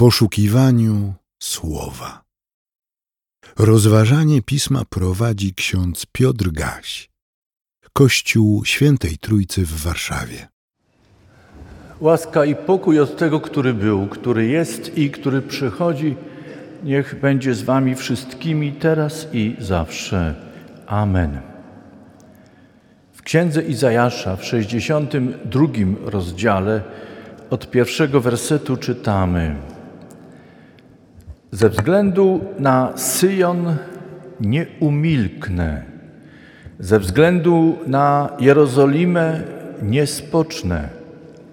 poszukiwaniu słowa. Rozważanie pisma prowadzi ksiądz Piotr Gaś, Kościół Świętej Trójcy w Warszawie. Łaska i pokój od tego, który był, który jest i który przychodzi, niech będzie z Wami wszystkimi teraz i zawsze. Amen. W księdze Izajasza w 62 rozdziale od pierwszego wersetu czytamy: Ze względu na Syjon nie umilknę, ze względu na Jerozolimę nie spocznę,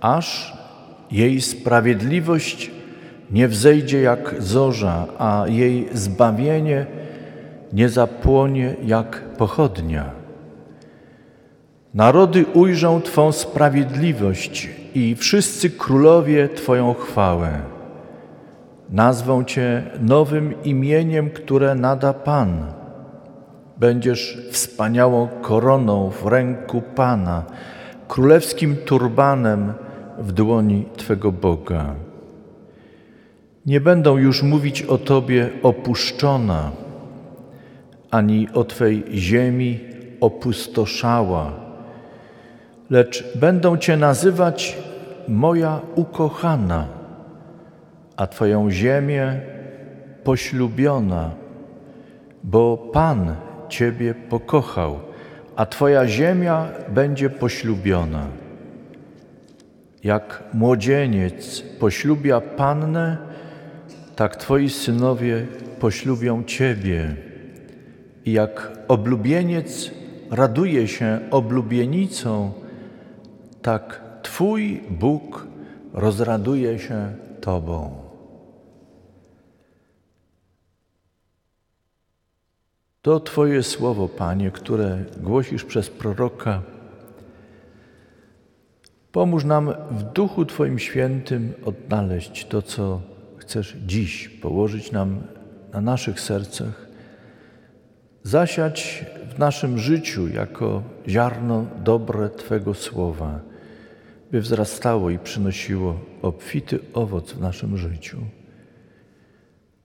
aż jej sprawiedliwość nie wzejdzie jak zorza, a jej zbawienie nie zapłonie jak pochodnia. Narody ujrzą Twą sprawiedliwość i wszyscy królowie Twoją chwałę. Nazwą Cię nowym imieniem, które nada Pan. Będziesz wspaniałą koroną w ręku Pana, królewskim turbanem w dłoni Twego Boga. Nie będą już mówić o Tobie opuszczona, ani o Twej ziemi opustoszała lecz będą Cię nazywać moja ukochana, a Twoją ziemię poślubiona, bo Pan Ciebie pokochał, a Twoja ziemia będzie poślubiona. Jak młodzieniec poślubia Pannę, tak Twoi synowie poślubią Ciebie. I jak oblubieniec raduje się oblubienicą, tak Twój Bóg rozraduje się Tobą. To Twoje słowo, Panie, które głosisz przez proroka. Pomóż nam w Duchu Twoim Świętym odnaleźć to, co chcesz dziś położyć nam na naszych sercach, zasiać w naszym życiu jako ziarno dobre Twego słowa by wzrastało i przynosiło obfity owoc w naszym życiu.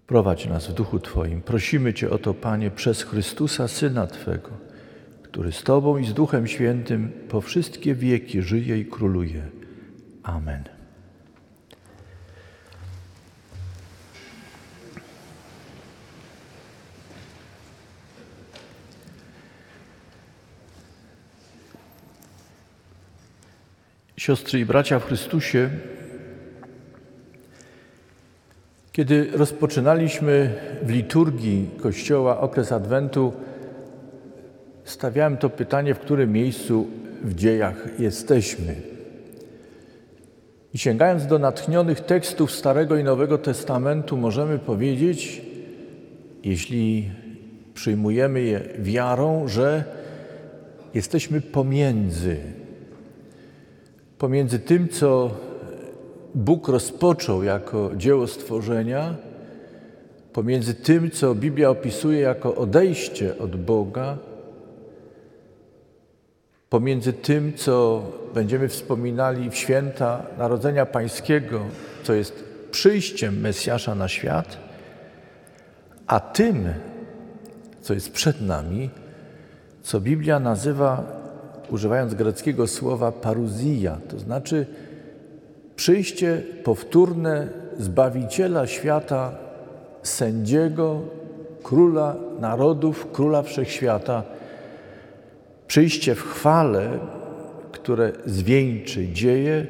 Prowadź nas w duchu Twoim. Prosimy Cię o to, Panie, przez Chrystusa, Syna Twego, który z Tobą i z Duchem Świętym po wszystkie wieki żyje i króluje. Amen. Siostry i bracia w Chrystusie, kiedy rozpoczynaliśmy w liturgii Kościoła okres Adwentu, stawiałem to pytanie, w którym miejscu w dziejach jesteśmy. I sięgając do natchnionych tekstów Starego i Nowego Testamentu, możemy powiedzieć, jeśli przyjmujemy je wiarą, że jesteśmy pomiędzy pomiędzy tym, co Bóg rozpoczął jako dzieło stworzenia, pomiędzy tym, co Biblia opisuje jako odejście od Boga, pomiędzy tym, co będziemy wspominali w święta Narodzenia Pańskiego, co jest przyjściem Mesjasza na świat, a tym, co jest przed nami, co Biblia nazywa używając greckiego słowa paruzja, to znaczy przyjście powtórne Zbawiciela świata, sędziego, króla narodów, króla wszechświata, przyjście w chwale, które zwieńczy dzieje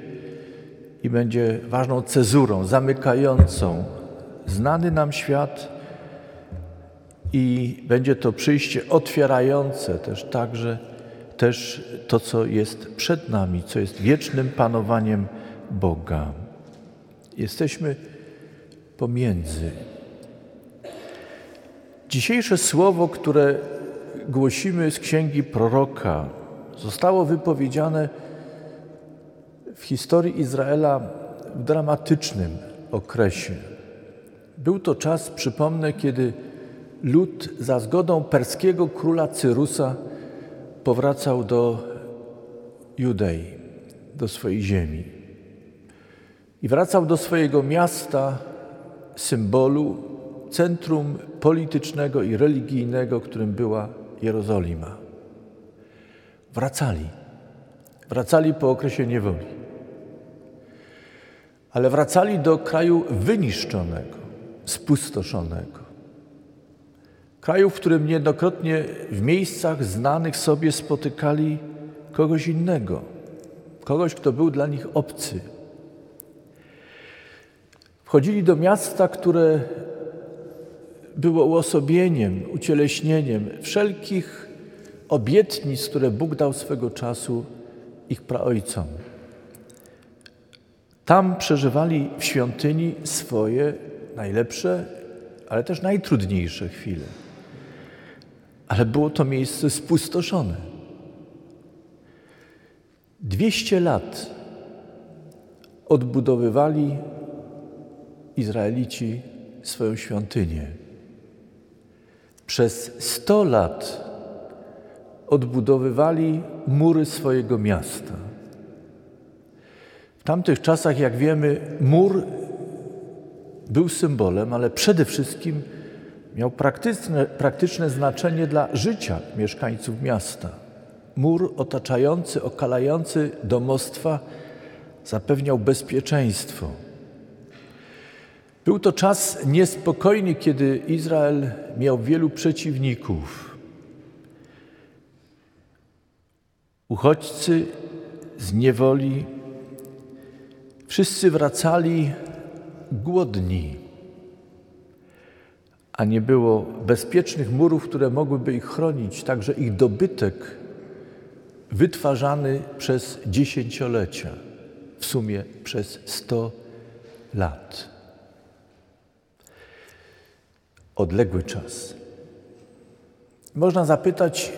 i będzie ważną cezurą zamykającą znany nam świat. I będzie to przyjście otwierające też także też to, co jest przed nami, co jest wiecznym panowaniem Boga. Jesteśmy pomiędzy. Dzisiejsze słowo, które głosimy z księgi proroka, zostało wypowiedziane w historii Izraela w dramatycznym okresie. Był to czas, przypomnę, kiedy lud za zgodą perskiego króla Cyrusa powracał do Judei, do swojej ziemi. I wracał do swojego miasta, symbolu centrum politycznego i religijnego, którym była Jerozolima. Wracali. Wracali po okresie niewoli. Ale wracali do kraju wyniszczonego, spustoszonego. Kraju, w którym niejednokrotnie w miejscach znanych sobie spotykali kogoś innego, kogoś, kto był dla nich obcy. Wchodzili do miasta, które było uosobieniem, ucieleśnieniem wszelkich obietnic, które Bóg dał swego czasu ich praojcom. Tam przeżywali w świątyni swoje najlepsze, ale też najtrudniejsze chwile. Ale było to miejsce spustoszone. Dwieście lat odbudowywali Izraelici swoją świątynię. Przez sto lat odbudowywali mury swojego miasta. W tamtych czasach, jak wiemy, mur był symbolem, ale przede wszystkim miał praktyczne, praktyczne znaczenie dla życia mieszkańców miasta. Mur otaczający, okalający domostwa zapewniał bezpieczeństwo. Był to czas niespokojny, kiedy Izrael miał wielu przeciwników. Uchodźcy z niewoli, wszyscy wracali głodni, a nie było bezpiecznych murów, które mogłyby ich chronić, także ich dobytek wytwarzany przez dziesięciolecia, w sumie przez sto lat odległy czas. Można zapytać,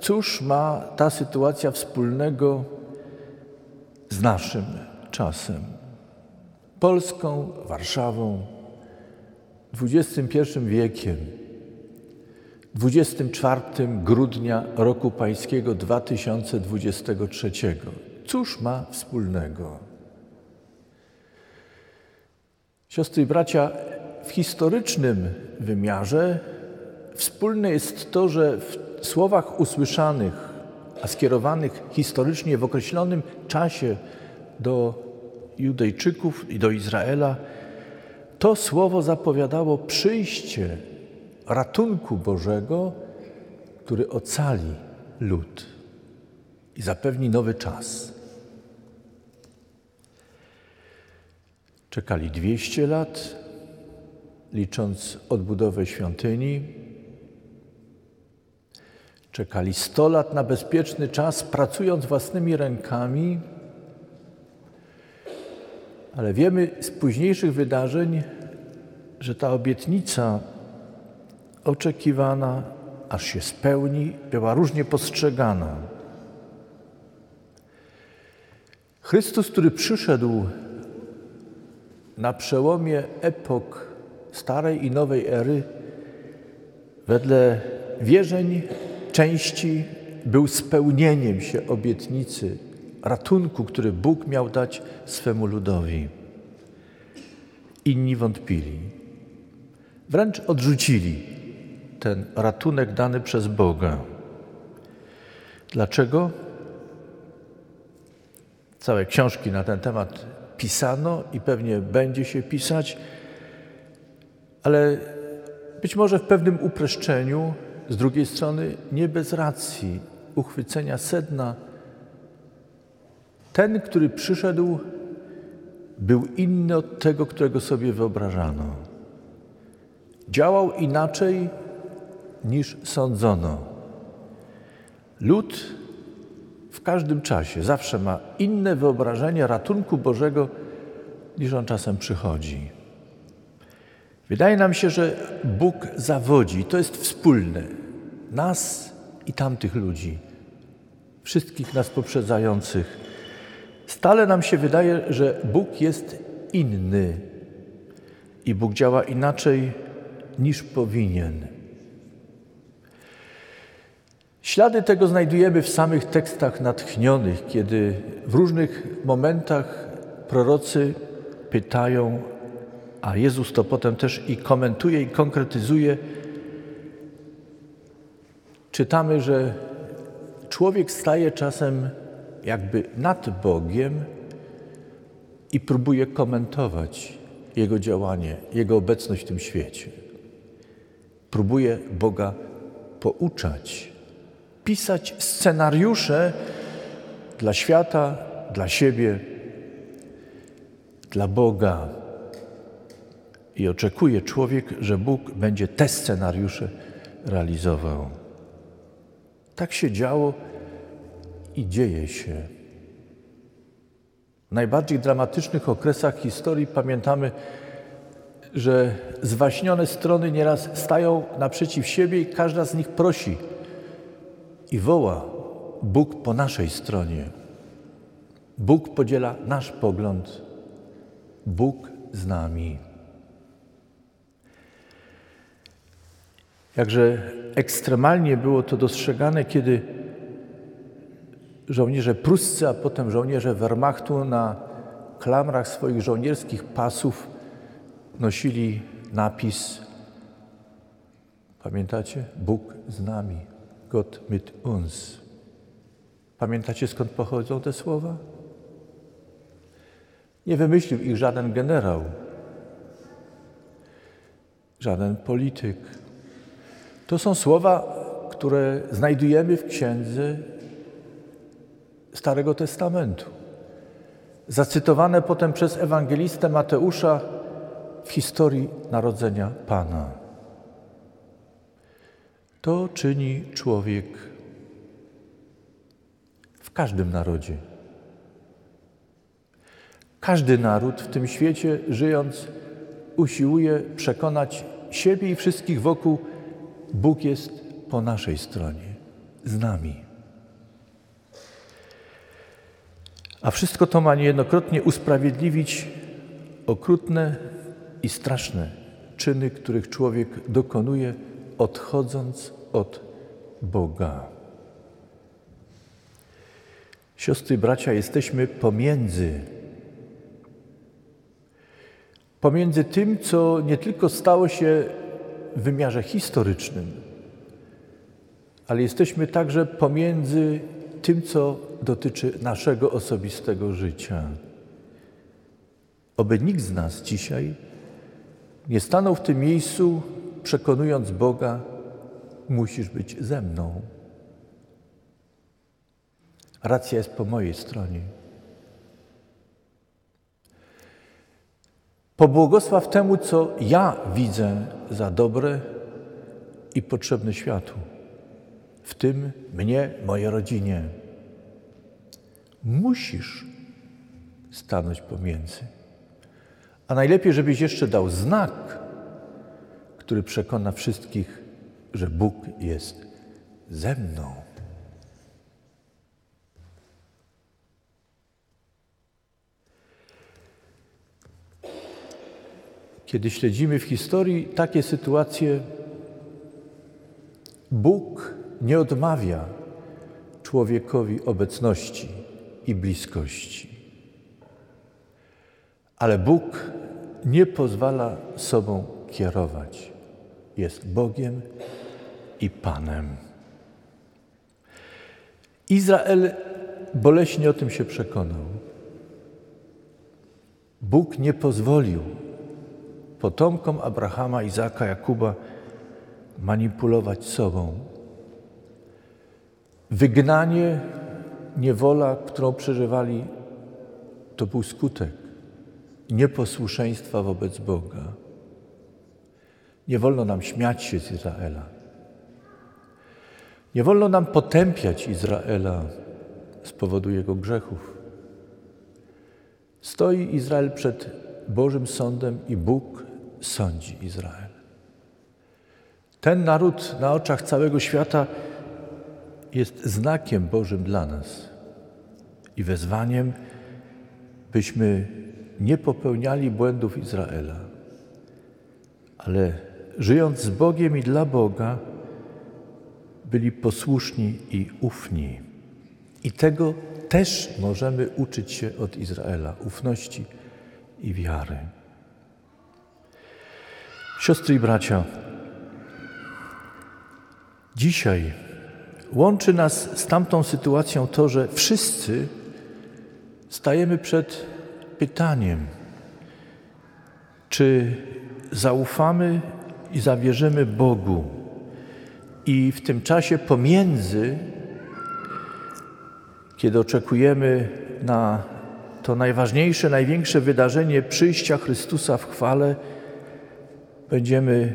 cóż ma ta sytuacja wspólnego z naszym czasem, Polską, Warszawą, XXI wiekiem, 24 grudnia roku pańskiego 2023. Cóż ma wspólnego? Siostry i bracia, w historycznym wymiarze wspólne jest to, że w słowach usłyszanych, a skierowanych historycznie w określonym czasie do Judejczyków i do Izraela, to słowo zapowiadało przyjście ratunku Bożego, który ocali lud i zapewni nowy czas. Czekali 200 lat, licząc odbudowę świątyni. Czekali 100 lat na bezpieczny czas, pracując własnymi rękami, ale wiemy z późniejszych wydarzeń, że ta obietnica oczekiwana, aż się spełni, była różnie postrzegana. Chrystus, który przyszedł na przełomie epok starej i nowej ery, wedle wierzeń części był spełnieniem się obietnicy ratunku, który Bóg miał dać swemu ludowi. Inni wątpili, wręcz odrzucili ten ratunek dany przez Boga. Dlaczego? Całe książki na ten temat pisano i pewnie będzie się pisać ale być może w pewnym upreszczeniu, z drugiej strony nie bez racji uchwycenia sedna. Ten, który przyszedł, był inny od tego, którego sobie wyobrażano. Działał inaczej niż sądzono. Lud w każdym czasie zawsze ma inne wyobrażenie ratunku Bożego, niż on czasem przychodzi. Wydaje nam się, że Bóg zawodzi. To jest wspólne. Nas i tamtych ludzi. Wszystkich nas poprzedzających. Stale nam się wydaje, że Bóg jest inny i Bóg działa inaczej niż powinien. Ślady tego znajdujemy w samych tekstach natchnionych, kiedy w różnych momentach prorocy pytają a Jezus to potem też i komentuje i konkretyzuje, czytamy, że człowiek staje czasem jakby nad Bogiem i próbuje komentować Jego działanie, Jego obecność w tym świecie. Próbuje Boga pouczać, pisać scenariusze dla świata, dla siebie, dla Boga. I oczekuje człowiek, że Bóg będzie te scenariusze realizował. Tak się działo i dzieje się. W najbardziej dramatycznych okresach historii pamiętamy, że zwaśnione strony nieraz stają naprzeciw siebie i każda z nich prosi i woła: Bóg po naszej stronie. Bóg podziela nasz pogląd. Bóg z nami. Jakże ekstremalnie było to dostrzegane, kiedy żołnierze pruscy, a potem żołnierze Wehrmachtu na klamrach swoich żołnierskich pasów nosili napis, pamiętacie? Bóg z nami, Gott mit uns. Pamiętacie skąd pochodzą te słowa? Nie wymyślił ich żaden generał, żaden polityk. To są słowa, które znajdujemy w księdze Starego Testamentu, zacytowane potem przez ewangelistę Mateusza w historii narodzenia Pana. To czyni człowiek w każdym narodzie. Każdy naród w tym świecie, żyjąc, usiłuje przekonać siebie i wszystkich wokół, Bóg jest po naszej stronie, z nami. A wszystko to ma niejednokrotnie usprawiedliwić okrutne i straszne czyny, których człowiek dokonuje, odchodząc od Boga. Siostry bracia, jesteśmy pomiędzy. Pomiędzy tym, co nie tylko stało się wymiarze historycznym, ale jesteśmy także pomiędzy tym, co dotyczy naszego osobistego życia. Oby nikt z nas dzisiaj nie stanął w tym miejscu, przekonując Boga, musisz być ze mną. Racja jest po mojej stronie. Pobłogosław temu, co ja widzę za dobre i potrzebne światu, w tym mnie, mojej rodzinie. Musisz stanąć pomiędzy. A najlepiej, żebyś jeszcze dał znak, który przekona wszystkich, że Bóg jest ze mną. Kiedy śledzimy w historii takie sytuacje, Bóg nie odmawia człowiekowi obecności i bliskości. Ale Bóg nie pozwala sobą kierować. Jest Bogiem i Panem. Izrael boleśnie o tym się przekonał. Bóg nie pozwolił potomkom Abrahama, Izaka, Jakuba manipulować sobą. Wygnanie, niewola, którą przeżywali, to był skutek nieposłuszeństwa wobec Boga. Nie wolno nam śmiać się z Izraela. Nie wolno nam potępiać Izraela z powodu jego grzechów. Stoi Izrael przed Bożym sądem i Bóg sądzi Izrael. Ten naród na oczach całego świata jest znakiem Bożym dla nas i wezwaniem, byśmy nie popełniali błędów Izraela, ale żyjąc z Bogiem i dla Boga, byli posłuszni i ufni. I tego też możemy uczyć się od Izraela ufności i wiary. Siostry i bracia, dzisiaj łączy nas z tamtą sytuacją to, że wszyscy stajemy przed pytaniem, czy zaufamy i zawierzymy Bogu. I w tym czasie pomiędzy, kiedy oczekujemy na to najważniejsze, największe wydarzenie przyjścia Chrystusa w chwale, będziemy,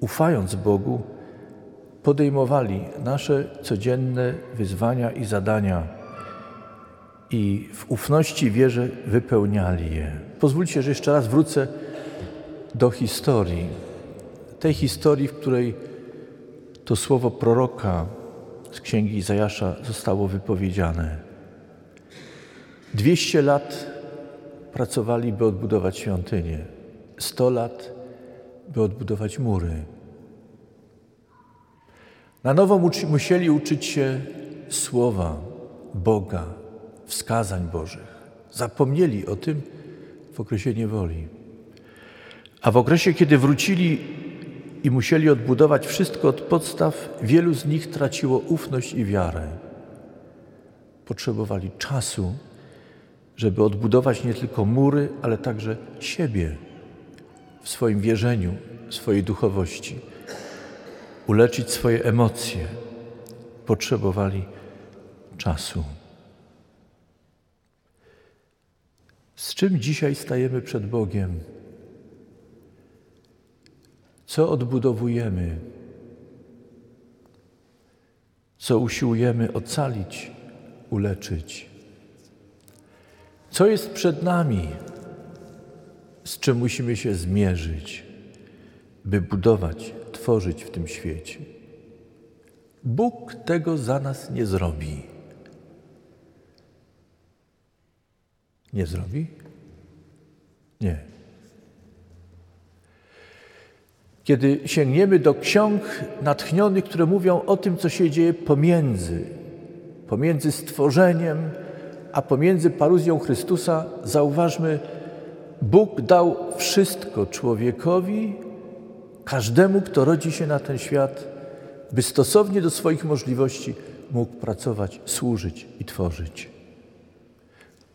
ufając Bogu, podejmowali nasze codzienne wyzwania i zadania i w ufności wierze wypełniali je. Pozwólcie, że jeszcze raz wrócę do historii. Tej historii, w której to słowo proroka z księgi Izajasza zostało wypowiedziane. Dwieście lat pracowali, by odbudować świątynię. Sto lat, by odbudować mury. Na nowo musieli uczyć się słowa Boga, wskazań Bożych. Zapomnieli o tym w okresie niewoli. A w okresie, kiedy wrócili i musieli odbudować wszystko od podstaw, wielu z nich traciło ufność i wiarę. Potrzebowali czasu, żeby odbudować nie tylko mury, ale także siebie w swoim wierzeniu, swojej duchowości, uleczyć swoje emocje. Potrzebowali czasu. Z czym dzisiaj stajemy przed Bogiem? Co odbudowujemy? Co usiłujemy ocalić, uleczyć? Co jest przed nami? Z czym musimy się zmierzyć, by budować, tworzyć w tym świecie? Bóg tego za nas nie zrobi. Nie zrobi? Nie. Kiedy sięgniemy do ksiąg natchnionych, które mówią o tym, co się dzieje pomiędzy, pomiędzy stworzeniem, a pomiędzy paruzją Chrystusa, zauważmy, Bóg dał wszystko człowiekowi, każdemu, kto rodzi się na ten świat, by stosownie do swoich możliwości mógł pracować, służyć i tworzyć.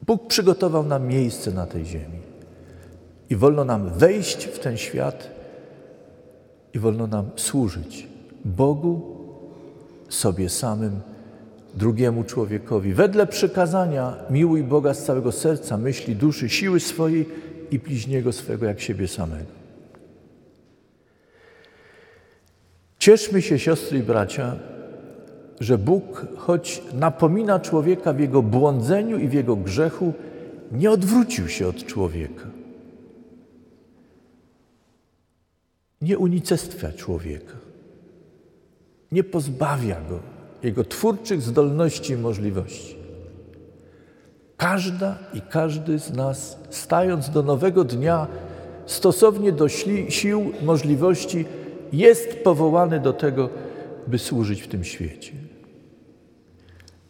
Bóg przygotował nam miejsce na tej ziemi i wolno nam wejść w ten świat i wolno nam służyć Bogu, sobie samym, drugiemu człowiekowi. Wedle przykazania miłuj Boga z całego serca, myśli, duszy, siły swojej i bliźniego swego jak siebie samego. Cieszmy się, siostry i bracia, że Bóg, choć napomina człowieka w jego błądzeniu i w jego grzechu, nie odwrócił się od człowieka. Nie unicestwia człowieka. Nie pozbawia go jego twórczych zdolności i możliwości. Każda i każdy z nas, stając do nowego dnia, stosownie do sił, możliwości, jest powołany do tego, by służyć w tym świecie.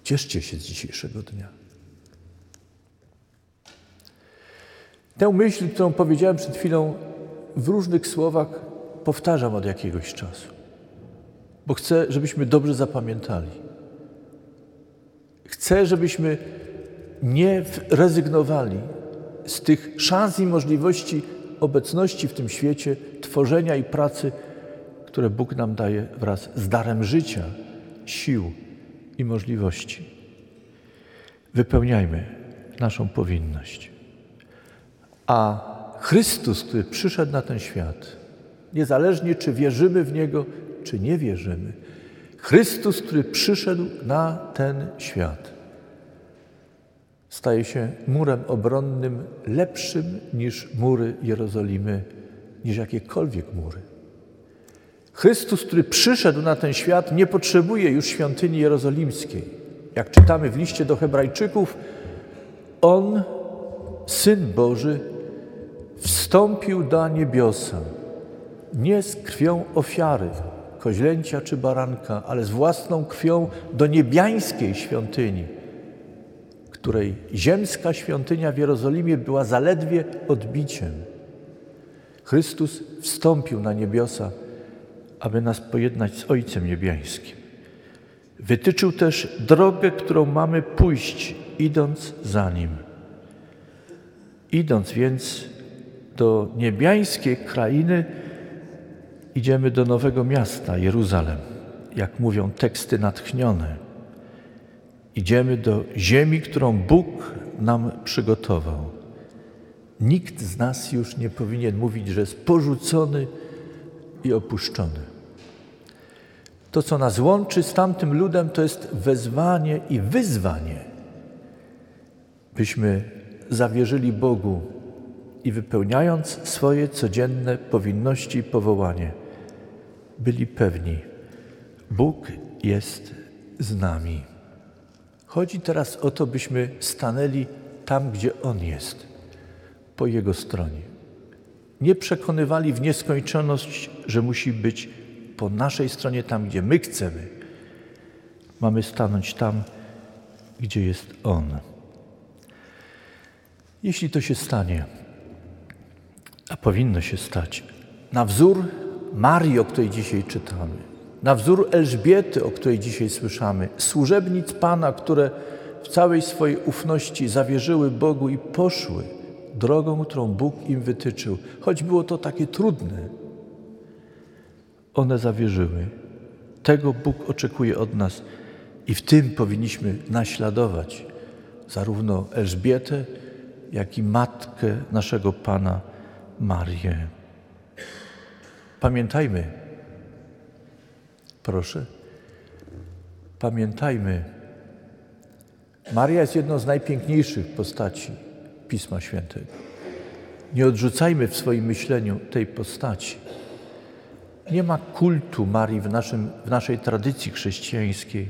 Cieszcie się z dzisiejszego dnia. Tę myśl, którą powiedziałem przed chwilą, w różnych słowach powtarzam od jakiegoś czasu, bo chcę, żebyśmy dobrze zapamiętali. Chcę, żebyśmy nie rezygnowali z tych szans i możliwości obecności w tym świecie, tworzenia i pracy, które Bóg nam daje wraz z darem życia, sił i możliwości. Wypełniajmy naszą powinność. A Chrystus, który przyszedł na ten świat, niezależnie czy wierzymy w Niego, czy nie wierzymy, Chrystus, który przyszedł na ten świat, staje się murem obronnym lepszym niż mury Jerozolimy, niż jakiekolwiek mury. Chrystus, który przyszedł na ten świat, nie potrzebuje już świątyni jerozolimskiej. Jak czytamy w liście do Hebrajczyków, On, Syn Boży, wstąpił do niebiosa, nie z krwią ofiary, koźlęcia czy baranka, ale z własną krwią do niebiańskiej świątyni, której ziemska świątynia w Jerozolimie była zaledwie odbiciem. Chrystus wstąpił na niebiosa, aby nas pojednać z Ojcem Niebiańskim. Wytyczył też drogę, którą mamy pójść, idąc za Nim. Idąc więc do niebiańskiej krainy, idziemy do nowego miasta, Jeruzalem, jak mówią teksty natchnione. Idziemy do ziemi, którą Bóg nam przygotował. Nikt z nas już nie powinien mówić, że jest porzucony i opuszczony. To, co nas łączy z tamtym ludem, to jest wezwanie i wyzwanie, byśmy zawierzyli Bogu i wypełniając swoje codzienne powinności i powołanie, byli pewni, Bóg jest z nami. Chodzi teraz o to, byśmy stanęli tam, gdzie On jest, po Jego stronie. Nie przekonywali w nieskończoność, że musi być po naszej stronie, tam, gdzie my chcemy. Mamy stanąć tam, gdzie jest On. Jeśli to się stanie, a powinno się stać, na wzór Marii, o której dzisiaj czytamy, na wzór Elżbiety, o której dzisiaj słyszamy, służebnic Pana, które w całej swojej ufności zawierzyły Bogu i poszły drogą, którą Bóg im wytyczył, choć było to takie trudne. One zawierzyły. Tego Bóg oczekuje od nas i w tym powinniśmy naśladować zarówno Elżbietę, jak i matkę naszego Pana Marię. Pamiętajmy, proszę, pamiętajmy, Maria jest jedną z najpiękniejszych postaci Pisma Świętego. Nie odrzucajmy w swoim myśleniu tej postaci. Nie ma kultu Marii w, naszym, w naszej tradycji chrześcijańskiej,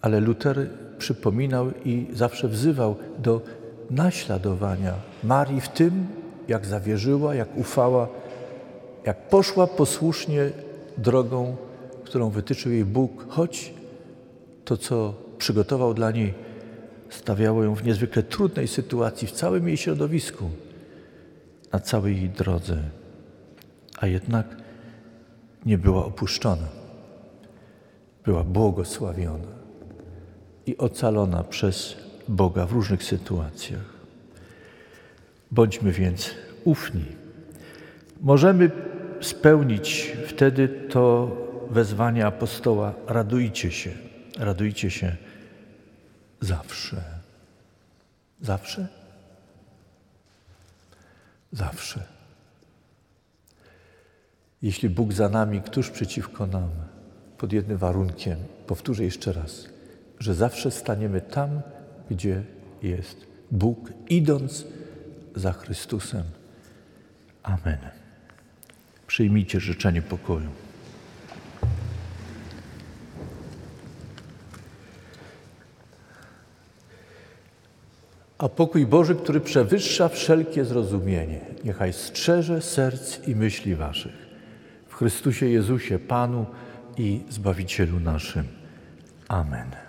ale Luter przypominał i zawsze wzywał do naśladowania Marii w tym, jak zawierzyła, jak ufała, jak poszła posłusznie drogą, którą wytyczył jej Bóg, choć to, co przygotował dla niej, stawiało ją w niezwykle trudnej sytuacji w całym jej środowisku, na całej jej drodze, a jednak nie była opuszczona. Była błogosławiona i ocalona przez Boga w różnych sytuacjach. Bądźmy więc ufni. Możemy spełnić wtedy to wezwanie apostoła: radujcie się, radujcie się zawsze. Zawsze? Zawsze. Jeśli Bóg za nami, któż przeciwko nam? Pod jednym warunkiem, powtórzę jeszcze raz, że zawsze staniemy tam, gdzie jest Bóg, idąc za Chrystusem. Amen. Przyjmijcie życzenie pokoju. A pokój Boży, który przewyższa wszelkie zrozumienie, niechaj strzeże serc i myśli waszych w Chrystusie Jezusie, Panu i Zbawicielu naszym. Amen.